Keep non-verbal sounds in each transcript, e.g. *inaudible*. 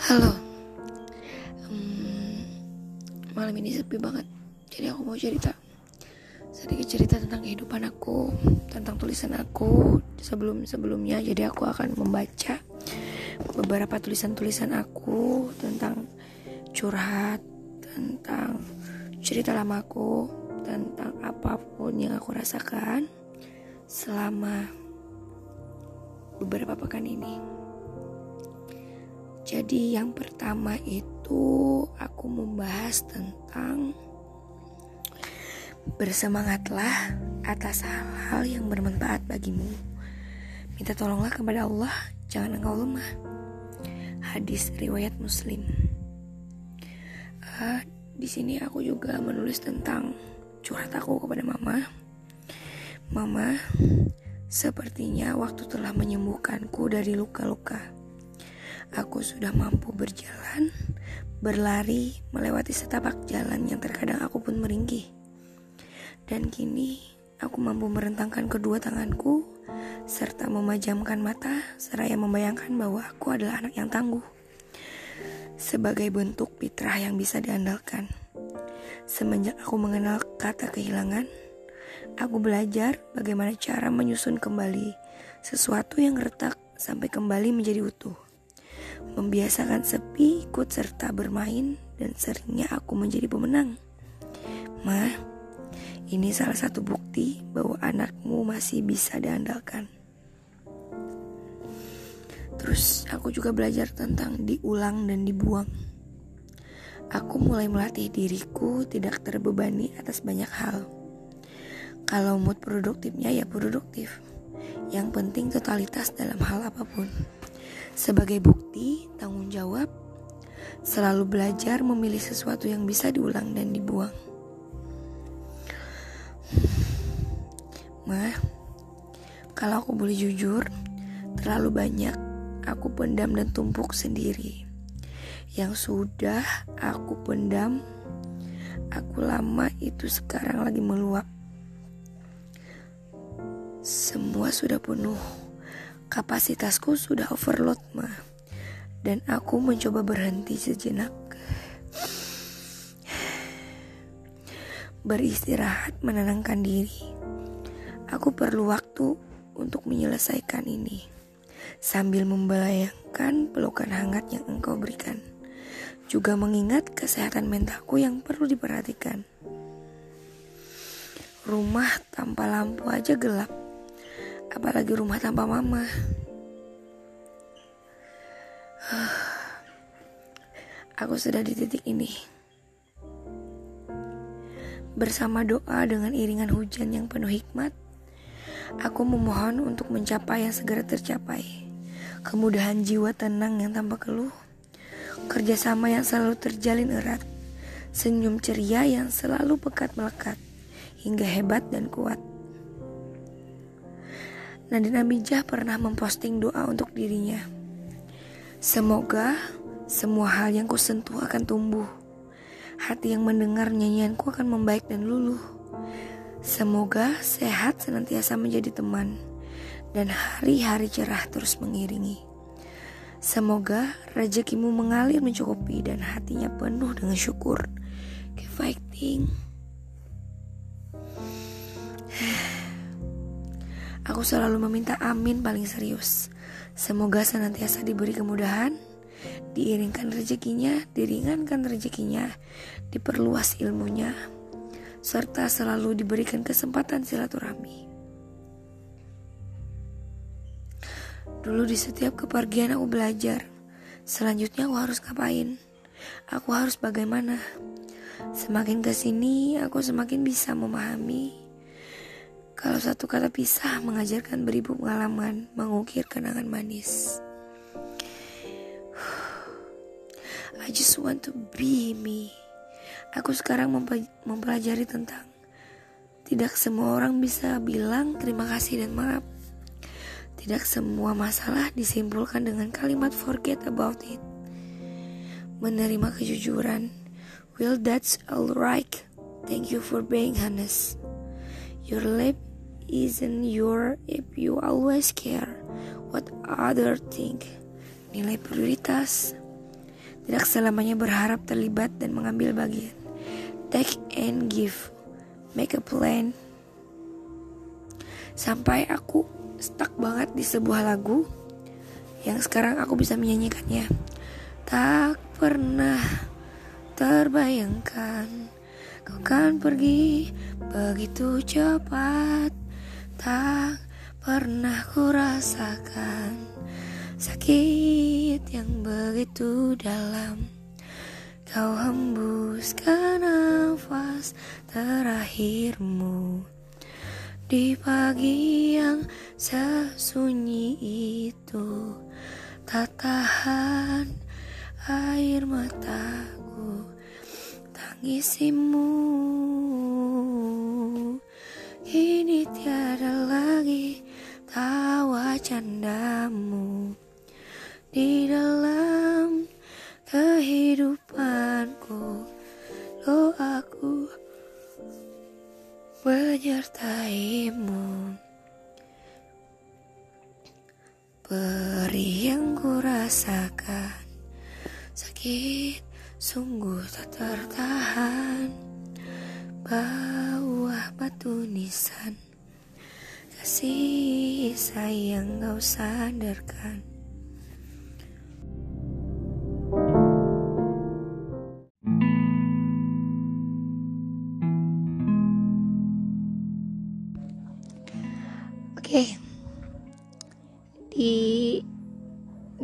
Halo. Hmm, Malam ini sepi banget. Jadi aku mau cerita. Sedikit cerita tentang kehidupan aku Tentang tulisan aku. Sebelum-sebelumnya Jadi aku akan membaca Beberapa tulisan-tulisan aku Tentang curhat Tentang cerita lamaku Tentang apa pun yang aku rasakan Selama Beberapa pekan ini jadi yang pertama itu aku membahas tentang bersemangatlah atas hal-hal yang bermanfaat bagimu. Minta tolonglah kepada Allah, jangan engkau lemah. Hadis riwayat Muslim. Uh, di sini aku juga menulis tentang curhat aku kepada mama. Mama, sepertinya waktu telah menyembuhkanku dari luka-luka Aku sudah mampu berjalan, berlari, melewati setapak jalan yang terkadang aku pun meringkih. Dan kini aku mampu merentangkan kedua tanganku serta memajamkan mata seraya membayangkan bahwa aku adalah anak yang tangguh. Sebagai bentuk fitrah yang bisa diandalkan. Semenjak aku mengenal kata kehilangan, aku belajar bagaimana cara menyusun kembali sesuatu yang retak sampai kembali menjadi utuh membiasakan sepi, ikut serta bermain, dan seringnya aku menjadi pemenang. Ma, ini salah satu bukti bahwa anakmu masih bisa diandalkan. Terus aku juga belajar tentang diulang dan dibuang. Aku mulai melatih diriku tidak terbebani atas banyak hal. Kalau mood produktifnya ya produktif. Yang penting totalitas dalam hal apa pun. Sebagai bukti tanggung jawab, selalu belajar memilih sesuatu yang bisa diulang dan dibuang. Mah, kalau aku boleh jujur, terlalu banyak aku pendam dan tumpuk sendiri. Yang sudah aku pendam, aku lama itu sekarang lagi meluap. Semua sudah penuh Kapasitasku sudah overload mah Dan aku mencoba berhenti sejenak. Beristirahat menenangkan diri. Aku perlu waktu untuk menyelesaikan ini. Sambil membayangkan pelukan hangat yang engkau berikan. Juga mengingat kesehatan mentalku yang perlu diperhatikan. Rumah tanpa lampu aja gelap apalagi rumah tanpa mama. Aku sudah di titik ini. Bersama doa dengan iringan hujan yang penuh hikmat, aku memohon untuk mencapai yang segera tercapai. Kemudahan jiwa tenang yang tanpa keluh, kerjasama yang selalu terjalin erat, senyum ceria yang selalu pekat melekat, hingga hebat dan kuat. Nadine Amijah pernah memposting doa untuk dirinya. Semoga semua hal yang kusentuh akan tumbuh. Hati yang mendengar nyanyianku akan membaik dan luluh. Semoga sehat senantiasa menjadi teman dan hari-hari cerah terus mengiringi. Semoga rezekimu mengalir mencukupi dan hatinya penuh dengan syukur. Keep fighting. Aku selalu meminta amin paling serius. Semoga senantiasa diberi kemudahan, diiringkan rezekinya, diringankan rezekinya, diperluas ilmunya, serta selalu diberikan kesempatan silaturahmi. Dulu di setiap kepergian aku belajar, selanjutnya aku harus ngapain? Aku harus bagaimana? Semakin ke sini, aku semakin bisa memahami kalau satu kata pisah mengajarkan beribu pengalaman mengukir kenangan manis. *sighs* I just want to be me. Aku sekarang mempelajari tentang tidak semua orang bisa bilang terima kasih dan maaf. Tidak semua masalah disimpulkan dengan kalimat forget about it. Menerima kejujuran. Well, that's alright. Thank you for being honest. Your lip isn't your if you always care what other think. Nilai prioritas. Tidak selamanya berharap terlibat dan mengambil bagian. Take and give. Make a plan. Sampai aku stuck banget di sebuah lagu yang sekarang aku bisa menyanyikannya. Tak pernah terbayangkan kau kan pergi begitu cepat. Tak pernah ku rasakan sakit yang begitu dalam. Kau hembuskan nafas terakhirmu di pagi yang sesunyi itu tak tahan air mataku tangisimu kini tiada lagi tawa candamu di dalam kehidupanku. Doaku menyertaimu. Perih yang ku rasakan Sakit sungguh tak tertahan. Bawah batu nisan. Kasih sayang kau sadarkan. Oke, di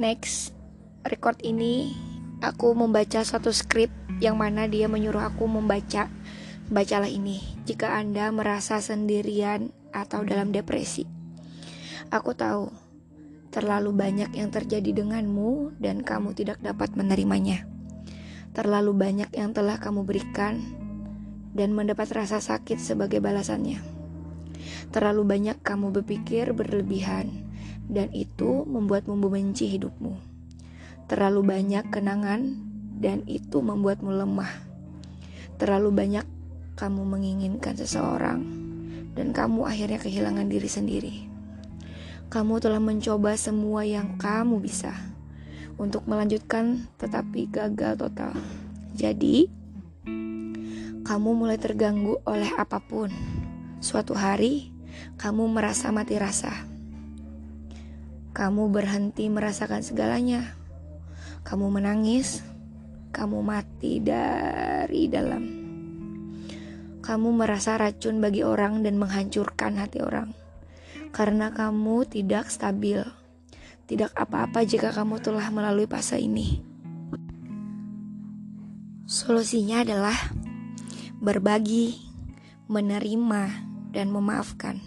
next record ini aku membaca satu skrip yang mana dia menyuruh aku membaca bacalah ini jika Anda merasa sendirian atau dalam depresi. Aku tahu terlalu banyak yang terjadi denganmu dan kamu tidak dapat menerimanya. Terlalu banyak yang telah kamu berikan dan mendapat rasa sakit sebagai balasannya. Terlalu banyak kamu berpikir berlebihan dan itu membuatmu membenci hidupmu. Terlalu banyak kenangan, dan itu membuatmu lemah. Terlalu banyak kamu menginginkan seseorang, dan kamu akhirnya kehilangan diri sendiri. Kamu telah mencoba semua yang kamu bisa untuk melanjutkan, tetapi gagal total. Jadi, kamu mulai terganggu oleh apa pun. Suatu hari, kamu merasa mati rasa kamu berhenti merasakan segalanya. Kamu menangis, kamu mati dari dalam. Kamu merasa racun bagi orang dan menghancurkan hati orang. Karena kamu tidak stabil. Tidak apa-apa jika kamu telah melalui fase ini. Solusinya adalah berbagi, menerima, dan memaafkan.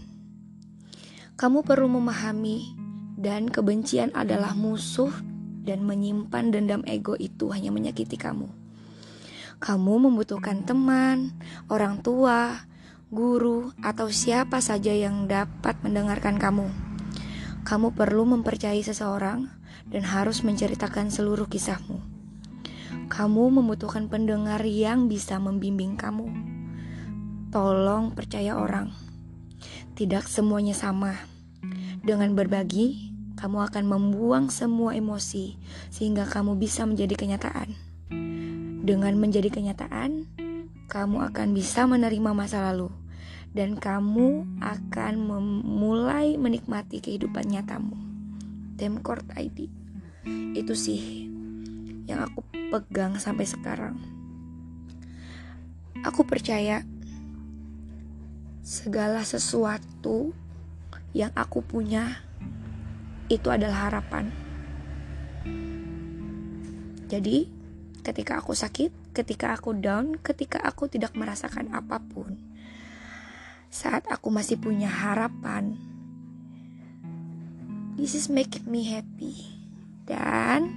Kamu perlu memahami dan kebencian adalah musuh dan menyimpan dendam ego itu hanya menyakiti kamu. Kamu membutuhkan teman, orang tua, guru, atau siapa saja yang dapat mendengarkan kamu. Kamu perlu mempercayai seseorang dan harus menceritakan seluruh kisahmu. Kamu membutuhkan pendengar yang bisa membimbing kamu. Tolong percaya orang, tidak semuanya sama. Dengan berbagi, kamu akan membuang semua emosi sehingga kamu bisa menjadi kenyataan. Dengan menjadi kenyataan, kamu akan bisa menerima masa lalu dan kamu akan memulai menikmati kehidupan nyatamu. Demkort ID. Itu sih yang aku pegang sampai sekarang. Aku percaya segala sesuatu yang aku punya itu adalah harapan. Jadi, ketika aku sakit, ketika aku down, ketika aku tidak merasakan apa pun, saat aku masih punya harapan, this is make me happy. Dan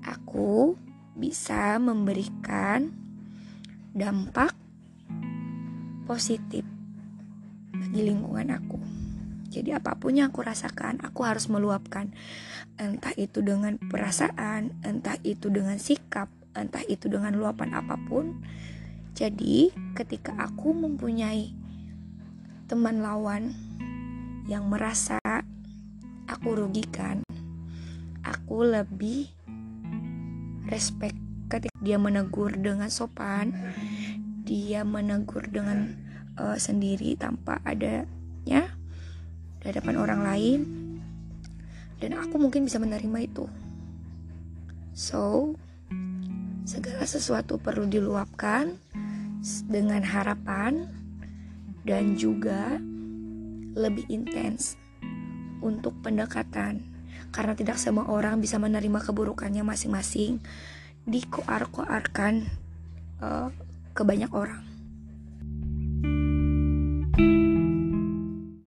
aku bisa memberikan dampak positif bagi lingkungan aku. Jadi apa pun yang aku rasakan, aku harus meluapkan. Entah itu dengan perasaan, entah itu dengan sikap, entah itu dengan luapan apa pun. Jadi ketika aku mempunyai teman lawan yang merasa aku rugikan, aku lebih respect ketika dia menegur dengan sopan dia menegur dengan uh, sendiri tanpa adanya di hadapan orang lain dan aku mungkin bisa menerima itu so segala sesuatu perlu diluapkan dengan harapan dan juga lebih intens untuk pendekatan karena tidak semua orang bisa menerima keburukannya masing-masing dikoar-koarkan uh, ke banyak orang.